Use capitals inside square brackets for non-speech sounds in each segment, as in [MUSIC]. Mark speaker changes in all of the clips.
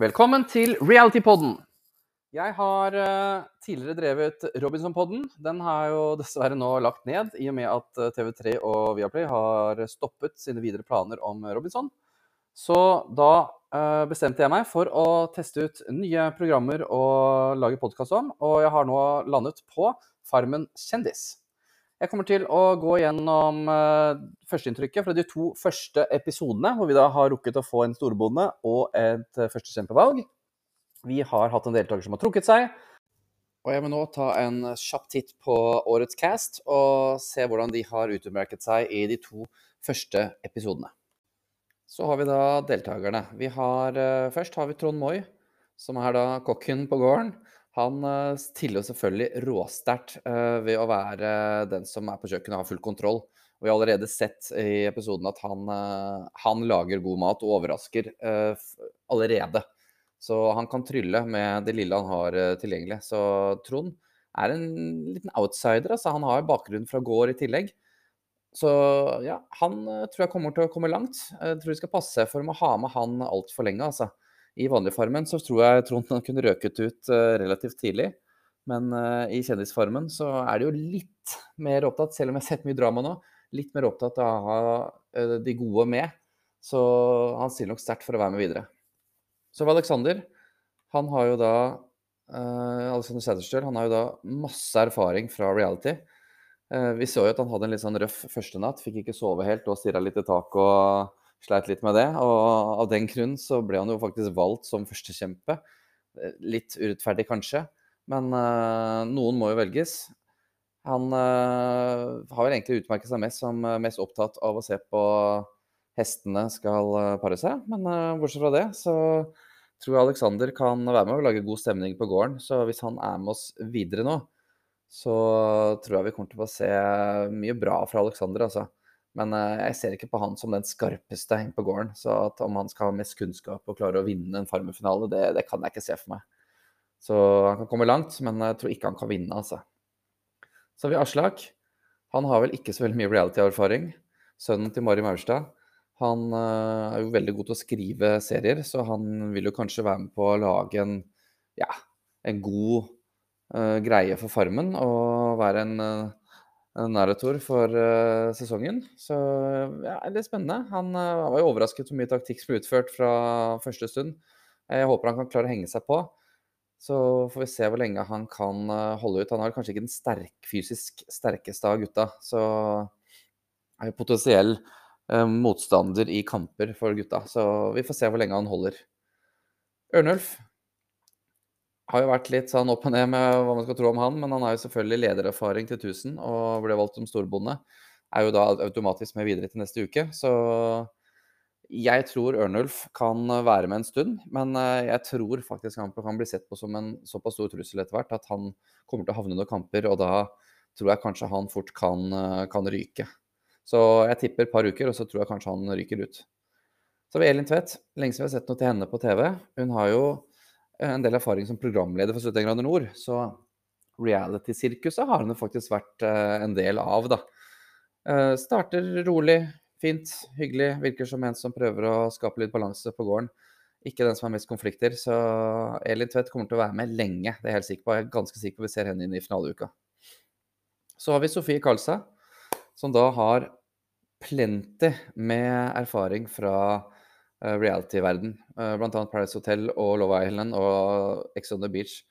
Speaker 1: Velkommen til Realitypodden. Jeg har uh, tidligere drevet Robinsonpodden. Den har jo dessverre nå lagt ned, i og med at eh, TV3 og Viaplay har stoppet sine videre planer om Robinson. Så da uh, bestemte jeg meg for å teste ut nye programmer å lage podkast om, og jeg har nå landet på Farmen kjendis. Jeg kommer til å gå gjennom uh, førsteinntrykket fra de to første episodene, hvor vi da har rukket å få en storbonde og et eh, førstekjempevalg. Vi har hatt en deltaker som har trukket seg. Og jeg vil nå ta en kjapp titt på årets cast og se hvordan de har utmerket seg i de to første episodene. Så har vi da deltakerne. Vi har, uh, først har vi Trond Moi, som er da kokken på gården. Han uh, stiller selvfølgelig råsterkt uh, ved å være den som er på kjøkkenet og har full kontroll. Vi har allerede sett i episoden at han, han lager god mat og overrasker allerede. Så han kan trylle med det lille han har tilgjengelig. Så Trond er en liten outsider. Altså. Han har bakgrunn fra gård i tillegg. Så ja, han tror jeg kommer til å komme langt. Jeg tror vi skal passe for å ha med han altfor lenge, altså. I Vanligfarmen så tror jeg Trond kunne røket ut uh, relativt tidlig. Men uh, i Kjendisfarmen så er det jo litt mer opptatt, selv om jeg har sett mye drama nå, litt mer opptatt av å ha uh, de gode med. Så han stiller nok sterkt for å være med videre. Så Alexander. Han har jo da Alexander Sæterstøl han har jo da masse erfaring fra reality. vi så jo at han hadde en litt sånn røff første natt. Fikk ikke sove helt og stirra litt i taket og sleit litt med det. Og av den grunn så ble han jo faktisk valgt som førstekjempe. Eh, litt urettferdig kanskje, men uh, noen må jo velges. Han uh, har vel egentlig utmerket seg mest som mest opptatt av å se på hestene skal pare seg. Men uh, bortsett fra det så tror jeg Alexander kan være med og lage god stemning på gården. Så hvis han er med oss videre nå, så tror jeg vi kommer til å se mye bra fra Alexander, altså. Men uh, jeg ser ikke på han som den skarpeste på gården. Så om han skal ha mest kunnskap og klare å vinne en Farmen-finale, det, det, kan jeg ikke se for meg. Så han kan komme langt, men jeg tror ikke han kan vinne, altså. Så har vi Aslak. Han har vel ikke så veldig mye reality-erfaring. Sønnen til Mari Maurstad. Han uh, er jo veldig god til å skrive serier, så han vil jo kanskje være med på å lage en, ja, en god uh, greie for Farmen og være en narrator for uh, sesongen. Så ja, det er spennende. Han uh, var jo overrasket hvor mye taktikk som ble utført fra første stund. Jeg håper han kan klare å henge seg på. Så får vi se hvor lenge han kan uh, holde ut. Han har kanskje ikke den sterk, fysisk sterkeste av gutta, så er jo potensiell motstander i kamper for gutta. Så vi får se hvor lenge han holder. Ørnulf har jo vært litt sånn opp og ned med hva man skal tro om han, men han har jo selvfølgelig ledererfaring til 1000 og ble valgt som storbonde. Er jo da automatisk med videre til neste uke. Så jeg tror Ørnulf kan være med en stund, men eh, jeg tror faktisk han kan bli sett på som en såpass stor trussel etter hvert at han kommer til å havne under kamper, og da tror jeg kanskje han fort kan, eh, kan ryke. Så jeg tipper et par uker, og så tror jeg kanskje han ryker ut. Så har vi Elin Tvedt. Lenge siden vi har sett noe til henne på TV. Hun har jo en del erfaring som programleder for 71 grader nord. Så reality-sirkuset har hun faktisk vært eh, en del av, da. Eh, starter rolig, fint, hyggelig. Virker som en som prøver å skape litt balanse på gården. Ikke den som har mest konflikter. Så Elin Tvedt kommer til å være med lenge, det er jeg helt sikker på. Jeg er ganske sikker på vi ser henne inn i finaleuka. Så har vi Sofie Karlstad, som da har plenty med erfaring fra Eh, reality-verden. Uh, blant annet Paradise Hotel og Love Island og Ex on the Beach.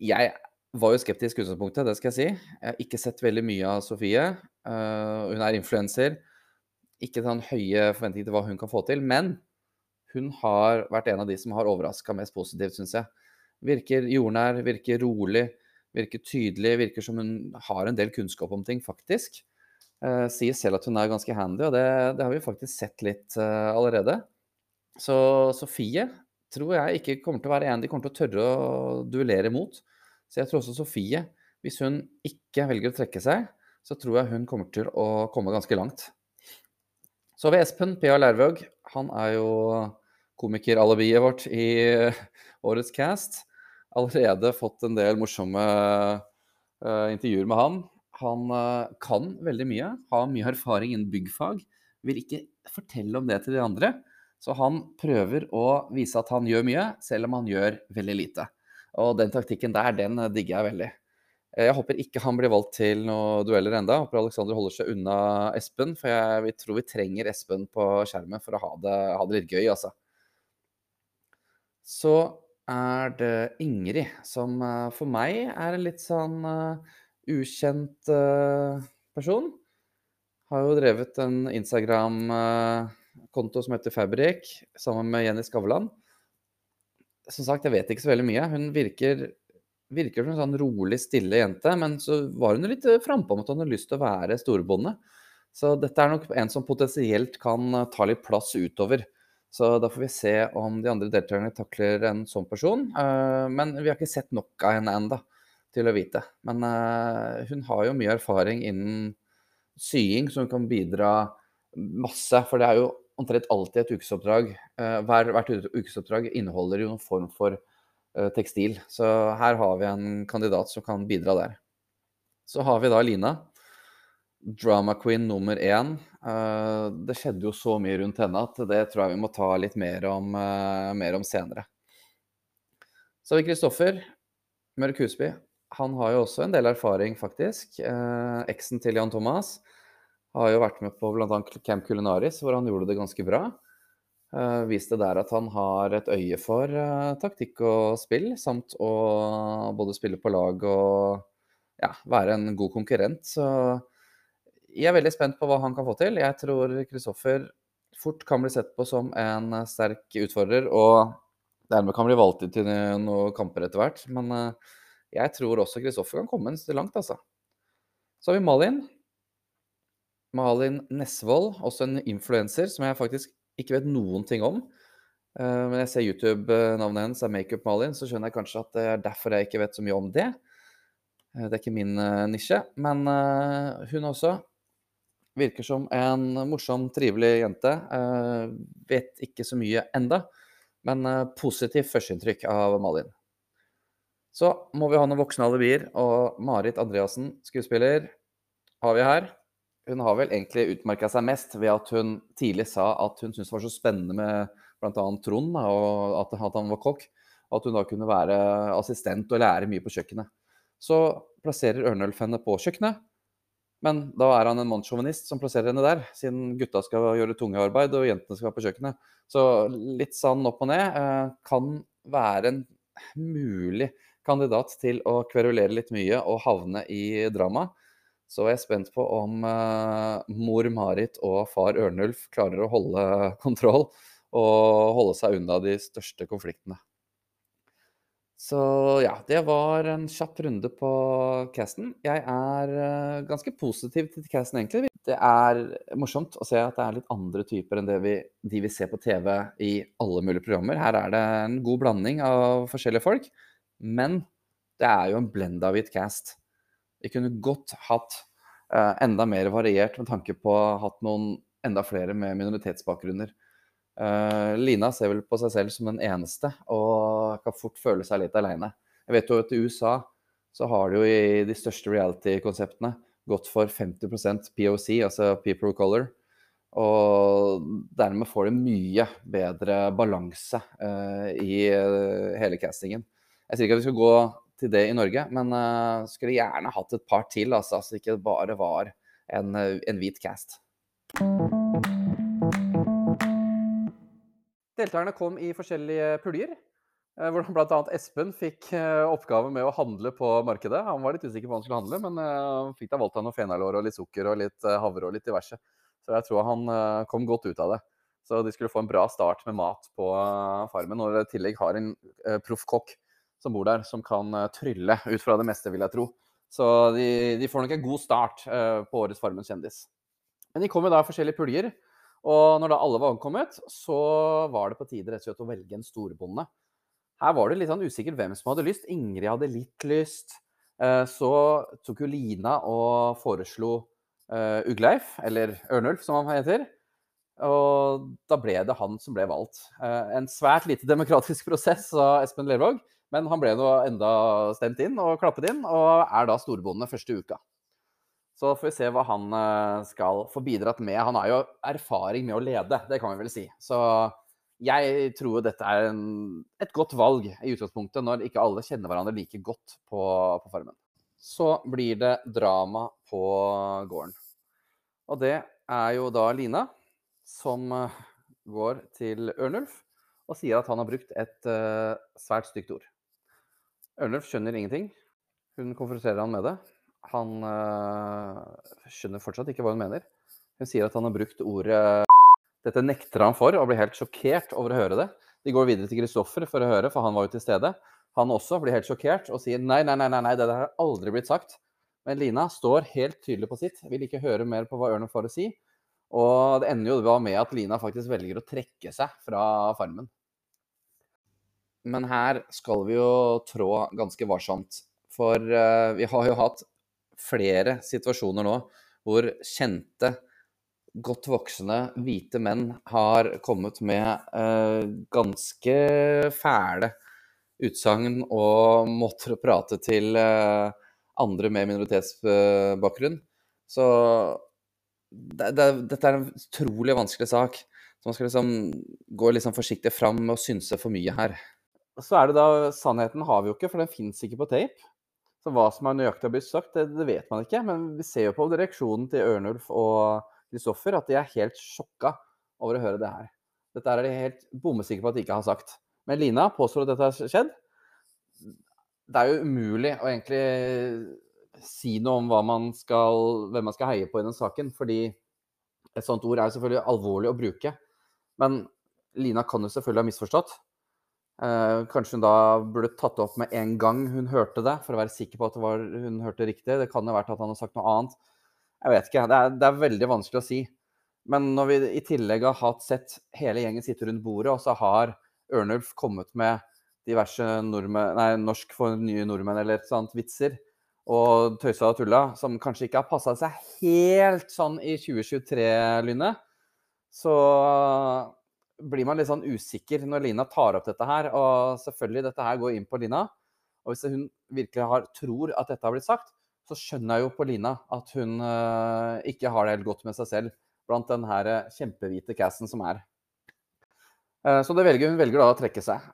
Speaker 1: Jeg var jo skeptisk i utgangspunktet, det skal jeg si. Jeg har ikke sett veldig mye av Sofie. Uh, hun er influenser. Ikke sånn høye forventninger til hva hun kan få til. Men hun har vært en av de som har overraska mest positivt, syns jeg. Virker jordnær, virker rolig, virker tydelig, virker som hun har en del kunnskap om ting, faktisk. Uh, sier selv at hun er ganske handy, og det, det har vi faktisk sett litt uh, allerede. Så Sofie tror jeg ikke kommer til å være en de kommer til å tørre å duellere mot. Så jeg tror også Sofie, hvis hun ikke velger å trekke seg, så tror jeg hun kommer til å komme ganske langt. Så har vi Espen P.A. Lærvåg. Han er jo komikeralibiet vårt i uh, [LAUGHS] årets cast. Allerede fått en del morsomme intervjuer med han. Han eh, kan veldig mye, har mye erfaring innen byggfag. Vil ikke fortelle om det til de andre. Så han prøver å vise at han gjør mye, selv om han gjør veldig lite. Og den taktikken der, den digger jeg veldig. Jeg håper ikke han blir valgt til noen dueller enda. Jeg håper Alexander holder seg unna Espen, for jeg tror vi trenger Espen på skjermen for å ha det, ha det litt gøy, altså. Så er det Ingrid, som eh, for meg er en litt sånn uh, ukjent uh, person. Har jo drevet en Instagram-konto som heter Fabrik, sammen med Jenny Skavlan. Som sagt, jeg vet ikke så veldig mye. Hun virker virker som en sånn rolig, stille jente, men så var hun litt eh, frampå med at hun hadde lyst til å være storbonde. Så dette er nok en som potensielt kan eh, ta litt plass utover. Så da får vi se om de andre deltakerne takler en sånn person. Eh, men vi har ikke sett nok av henne ennå til å vite. Men hun har jo mye erfaring innen sying så hun kan bidra masse. For det er jo omtrent alltid et ukesoppdrag. Hvert ukesoppdrag inneholder jo noen form for uh, tekstil. Så her har vi en kandidat som kan bidra der. Så har vi da Lina. Drama queen nummer én. Det skjedde jo så mye rundt henne at det tror jeg vi må ta litt mer om, mer om senere. Så har vi Kristoffer Mørk Husby. Han har jo også en del erfaring, faktisk. Eksen til Jan Thomas har jo vært med på bl.a. Camp Culinaris, hvor han gjorde det ganske bra. Eh, viste der at han har et øye for eh, taktikk og spill, samt å både spille på lag og ja, være en god konkurrent. Så jeg er veldig spent på hva han kan få til. Jeg tror Kristoffer fort kan bli sett på som en sterk utfordrer, og dermed kan bli valgt ut til noen kamper etter hvert. Men uh, jeg tror også Kristoffer kan komme langt, altså. Så har vi Malin. Malin Nesvold, også en influenser som jeg faktisk ikke vet noen ting om. Uh, men jeg ser YouTube-navnet hennes er Makeup Malin, så skjønner jeg kanskje at det er derfor jeg ikke vet så mye om det. Uh, det er ikke min uh, nisje. Men hun også virker som en morsom, trivelig jente. vet ikke så mye enda, men positivt førsteinntrykk av Malin. Så må vi ha noen voksne alibier, og Marit Andreassen, skuespiller, har vi her hun har vel egentlig utmerka seg mest ved at hun tidlig sa at hun syntes det var så spennende med bl.a. Trond, og at, han var kokk. At hun da kunne være assistent og lære mye på kjøkkenet. Så plasserer Ørnulf henne på kjøkkenet. Men da er han en mannssjåvinist som plasserer henne der, siden gutta skal gjøre tungearbeid og jentene skal være på kjøkkenet. Så litt sånn opp og ned eh, kan være en mulig kandidat til å kverulere litt mye og havne i drama. Så er jeg spent på om uh, mor Marit og far Ørnulf klarer å holde [LAUGHS] kontroll og holde seg unna de største konfliktene. Så ja, det var en kjapp runde på casten. Jeg er uh, ganske positiv til casten, egentlig. Det er morsomt å se at det er litt andre typer enn vi, de vi ser på TV i alle mulige programmer. Her er det en god blanding av forskjellige folk, men det er jo en blenda hvit cast. Vi kunne godt hatt uh, enda mer variert med tanke på hatt noen enda flere med minoritetsbakgrunner. Uh, Lina ser vel på seg selv som den eneste og kan fort føle seg litt aleine. Jeg vet jo at i USA så har de jo i de største reality-konseptene gått for 50% POC, altså people of color. Og dermed får de mye bedre balanse uh, i hele castingen. Jeg sier ikke at vi skal gå til det i Norge. Men uh, skulle gjerne hatt et par til, altså, så ikke bare var en, eh, en hvit cast. Deltakerne kom i forskjellige puljer. hvor hvordan bl.a. Espen fikk oppgave med å handle på markedet. Han var litt usikker på hva han skulle handle, men fikk da valgt han noe fenalår og litt sukker og litt havre og litt diverse. Så jeg tror han kom godt ut av det. Så de skulle få en bra start med mat på farmen, og i tillegg har en proff kokk som bor der, som kan eh, trylle ut fra det meste, vil jeg tro. Så de, de får nok en god start uh, på årets Farmen kjendis. Men de kom jo da i forskjellige puljer. Og når da alle var omkommet, så var det på tide rett og slett å velge en storbonde. Her var det litt sånn usikkert hvem som hadde lyst. Ingrid hadde litt lyst. Uh, så tok jo Lina og foreslo Ugleif, eller Ørnulf som han heter. Og da ble det han som ble valgt. En svært lite demokratisk [LAUGHS] prosess, sa Espen Lervåg. Men han ble nå enda stemt inn og klappet inn, og er da storbonde første uka. Så får vi se hva han eh, skal få bidratt med. Han har jo erfaring med å lede, det kan vi vel si. Så Jeg tror dette er en, et godt valg i utgangspunktet, når ikke alle kjenner hverandre like godt på, på Farmen. Så blir det drama på gården. Og det er jo da Lina som eh, går til Ørnulf og sier at han har brukt et uh, svært stygt ord. Ørnulf skjønner ingenting. Hun konfronterer han med det. Han øh, skjønner fortsatt ikke hva hun mener. Hun sier at han har brukt ordet Dette nekter han for, og blir helt sjokkert over å høre det. De går videre til Kristoffer for å høre, for han var jo til stede. Han også blir helt sjokkert og sier nei, nei, nei, nei, nei det har aldri blitt sagt. Men Lina står helt tydelig på sitt, vil ikke høre mer på hva Ørnulf har å si. Og det ender jo med at Lina faktisk velger å trekke seg fra Farmen. Men her skal vi jo trå ganske varsomt. For uh, vi har jo hatt flere situasjoner nå hvor kjente, godt voksne, hvite menn har kommet med uh, ganske fæle utsagn og måter prate til uh, andre med minoritetsbakgrunn. Så det, det, dette er en utrolig vanskelig sak. Så man skal liksom gå liksom forsiktig fram med å synse for mye her. Så er det da Sannheten har vi jo ikke, for den fins ikke på tape. Så hva som er nøyaktig har blitt sagt, det, det, vet man ikke. Men vi ser jo på reaksjonen til Ørnulf og Kristoffer at de er helt sjokka over å høre det her. Dette er de helt bommesikre på at de ikke har sagt. Men Lina påstår at dette har skjedd. Det er jo umulig å egentlig si noe om man skal, hvem man skal heie på i den saken. Fordi et sånt ord er selvfølgelig alvorlig å bruke. Men Lina kan jo selvfølgelig ha misforstått. Eh, kanskje hun da burde tatt det opp med en gang hun hørte det, for å være sikker på at var, hun hørte riktig. Det kan jo vært at han har sagt noe annet. Jeg vet ikke. Det er, det er, veldig vanskelig å si. Men når vi i tillegg har hatt sett hele gjengen sitte rundt bordet, og så har Ørnulf kommet med diverse nordmenn, nei, norsk for nye nordmenn eller et sånt vitser, og tøysa og tulla, som kanskje ikke har passa seg helt sånn i 2023-lynet, så blir man litt sånn usikker når Lina tar opp dette her. Og selvfølgelig, dette her går inn på Lina. Og hvis hun virkelig har, tror at dette har blitt sagt, så skjønner jeg jo på Lina at hun uh, ikke har det helt godt med seg selv blant den her eh, kjempehvite casten som er. Uh, så det velger, hun velger da å trekke seg.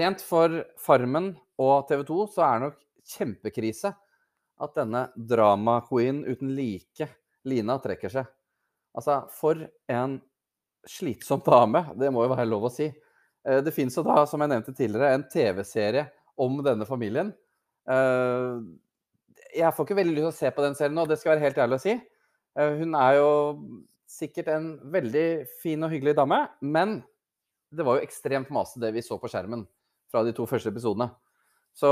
Speaker 1: Rent for Farmen og TV 2 så er det nok kjempekrise at denne drama-queen uten like, Lina, trekker seg. Altså, for en slitsom dame, det må jo være lov å si. Eh, det fins jo da, som jeg nevnte tidligere, en TV-serie om denne familien. Eh, jeg får ikke veldig lyst til å se på den serien nå, det skal være helt ærlig å si. Eh, hun er jo sikkert en veldig fin og hyggelig dame, men det var jo ekstremt masete det vi så på skjermen fra de to første episodene. Så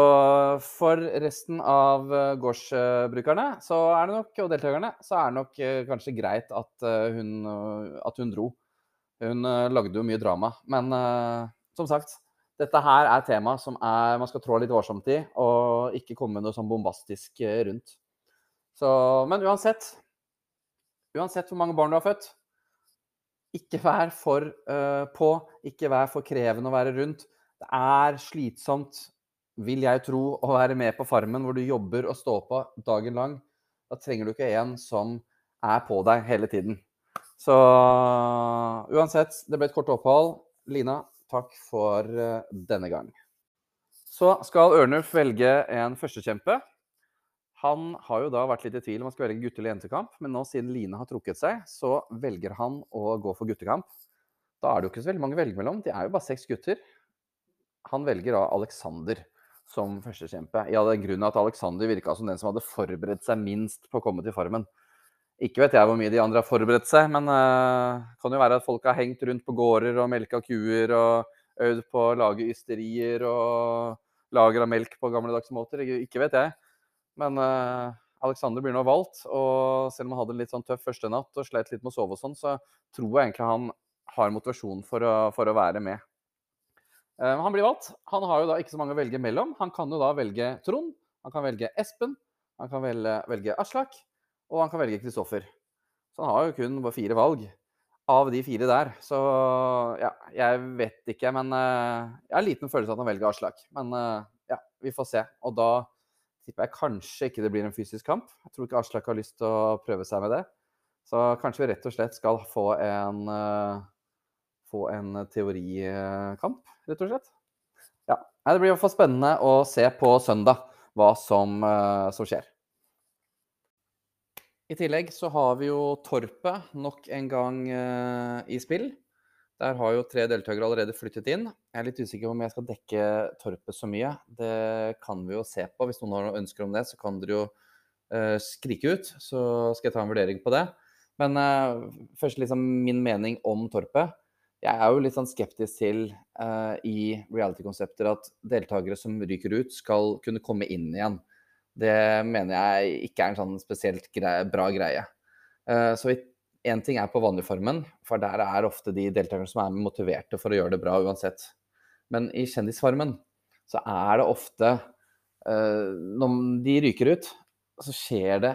Speaker 1: for resten av gårdsbrukerne så er det nok, og deltakerne så er det nok kanskje greit at hun, at hun dro. Hun uh, lagde jo mye drama. Men uh, som sagt, dette her er tema som er, man skal trå litt varsomt i, og ikke komme noe sånn bombastisk uh, rundt. Så, men uansett Uansett hvor mange barn du har født, ikke vær for på. Ikke vær for krevende å være rundt. Det er slitsomt, vil jeg tro, å være med på Farmen hvor du jobber og står på dagen lang. Da trenger du ikke en som er på deg hele tiden. Så uansett, det ble et kort opphold. Lina, takk for eh, denne gang. Så skal Ørnulf velge en førstekjempe. Han har jo da vært litt i tvil om han skal velge gutte- eller jentekamp, men nå siden Line har trukket seg, så velger han å gå for guttekamp. Da er det jo ikke så veldig mange å velge mellom. De er jo bare seks gutter. Han velger da Alexander som førstekjempe. Ja, det er grunnen at Alexander virka som den som hadde forberedt seg minst på å komme til Farmen. Ikke vet jeg hvor mye de andre har forberedt seg, men det uh, kan jo være at folk har hengt rundt på gårder og melka kuer og øvd på å lage ysterier og lager av melk på gamledagse måter. Ikke vet jeg. Men uh, Alexander blir nå valgt, og selv om han hadde en litt sånn tøff første natt og sleit litt med å sove og sånn, så tror jeg egentlig han har motivasjon for å, for å være med. Uh, han blir valgt. Han har jo da ikke så mange å velge mellom. Han kan jo da velge Trond, han kan velge Espen, han kan velge, velge Aslak og han kan velge Kristoffer. Så han har jo kun bare fire valg av de fire der. Så ja, jeg vet ikke, men uh, jeg har liten følelse av at han velger Aslak. Men uh, ja, vi får se. Og da tipper jeg kanskje ikke det blir en fysisk kamp. Jeg tror ikke Aslak har lyst til å prøve seg med det. Så kanskje vi rett og slett skal få en uh, få en teorikamp, rett og slett. Ja. Det blir i hvert fall spennende å se på søndag hva som, som skjer. I tillegg så har vi jo Torpet nok en gang uh, i spill. Der har jo tre deltakere allerede flyttet inn. Jeg er litt usikker på om jeg skal dekke Torpet så mye. Det kan vi jo se på. Hvis noen har noen ønsker om det, så kan dere jo uh, skrike ut. Så skal jeg ta en vurdering på det. Men uh, først liksom min mening om Torpet. Jeg er jo litt sånn skeptisk til i reality-konsepter at deltakere som ryker ut, skal kunne komme inn igjen. Det mener jeg ikke er en sånn spesielt greie, bra greie. Uh, så én ting er på vanligformen, for der er ofte de deltakerne som er motiverte for å gjøre det bra uansett. Men i kjendisfarmen så er det ofte uh, Når de ryker ut, så skjer det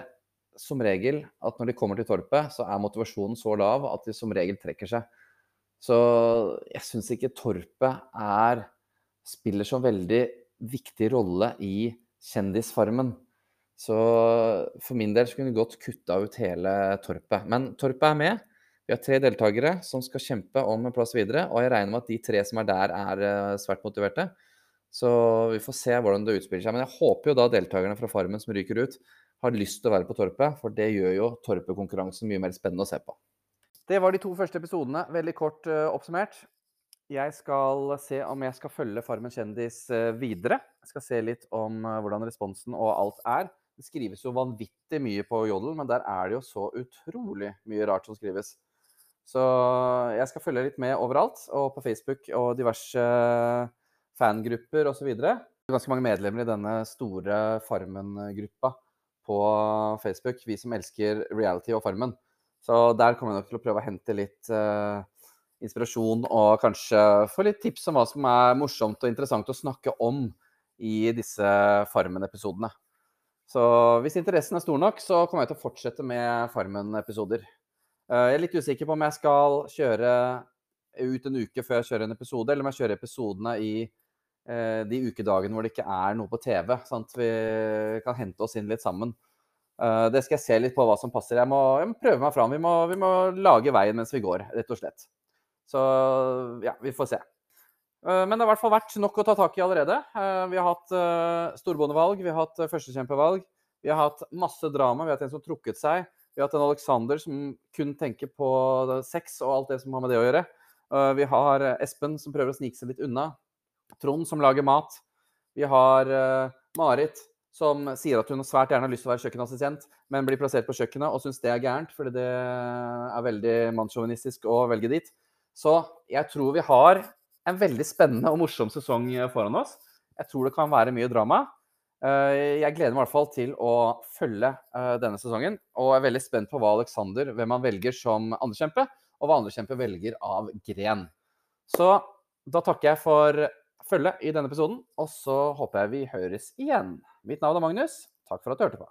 Speaker 1: som regel at når de kommer til torpet, så er motivasjonen så lav at de som regel trekker seg. Så jeg syns ikke torpet er spiller så veldig viktig rolle i Kjendisfarmen. Så for min del skulle vi godt kutta ut hele Torpet. Men Torpet er med. Vi har tre deltakere som skal kjempe om en plass videre. Og jeg regner med at de tre som er der, er eh, svært motiverte. Så vi får se hvordan det utspiller seg. Men jeg håper jo da deltakerne fra Farmen som ryker ut, har lyst til å være på Torpet. For det gjør jo Torpet-konkurransen mye mer spennende å se på. Det var de to første episodene. Veldig kort uh, oppsummert. Jeg skal se om jeg skal følge Farmen kjendis eh, videre. Jeg skal se litt om eh, hvordan responsen og alt er. Det skrives jo vanvittig mye på Jodel, men der er det jo så utrolig mye rart som skrives. Så jeg skal følge litt med overalt, og på Facebook og diverse fangrupper osv. Ganske mange medlemmer i denne store Farmen-gruppa på Facebook. Vi som elsker reality og Farmen. Så der kommer jeg nok til å prøve å hente litt inspirasjon og kanskje få litt tips om hva som er morsomt og interessant å snakke om i disse Farmen-episodene. Så hvis interessen er stor nok, så kommer jeg til å fortsette med Farmen-episoder. Eh, jeg er litt usikker på om jeg skal kjøre ut en uke før jeg kjører en episode, eller om jeg kjører episodene i eh, de ukedagene hvor det ikke er noe på TV. Sånn at vi kan hente oss inn litt sammen. Eh, det skal jeg se litt på hva som passer. Jeg må, jeg må prøve meg fram. Vi må, vi må lage veien mens vi går, rett og slett. Så ja, vi får se. Eh, men det har i hvert fall vært nok å ta tak i allerede. Eh, vi har hatt eh, storbondevalg, vi har hatt førstekjempevalg. Vi har hatt masse drama. Vi har hatt en som trukket seg. Vi har hatt en Alexander som kun tenker på sex og alt det som har med det å gjøre. Vi har Espen som prøver å snike seg litt unna. Trond som lager mat. Vi har Marit som sier at hun svært gjerne har lyst til å være kjøkkenassistent, men blir plassert på kjøkkenet og syns det er gærent, fordi det er veldig mannssjåvinistisk å velge dit. Så jeg tror vi har en veldig spennende og morsom sesong eh, foran oss. Jeg tror det kan være mye drama. Eh, jeg gleder meg i hvert fall til å følge eh, denne sesongen. Og er veldig spent på hva Alexander, hvem han velger som andrekjempe, og hva andrekjempe velger av gren. Så da takker jeg for følget i denne episoden, og så håper jeg vi høres igjen. Mitt navn er Magnus. Takk for at du hørte på.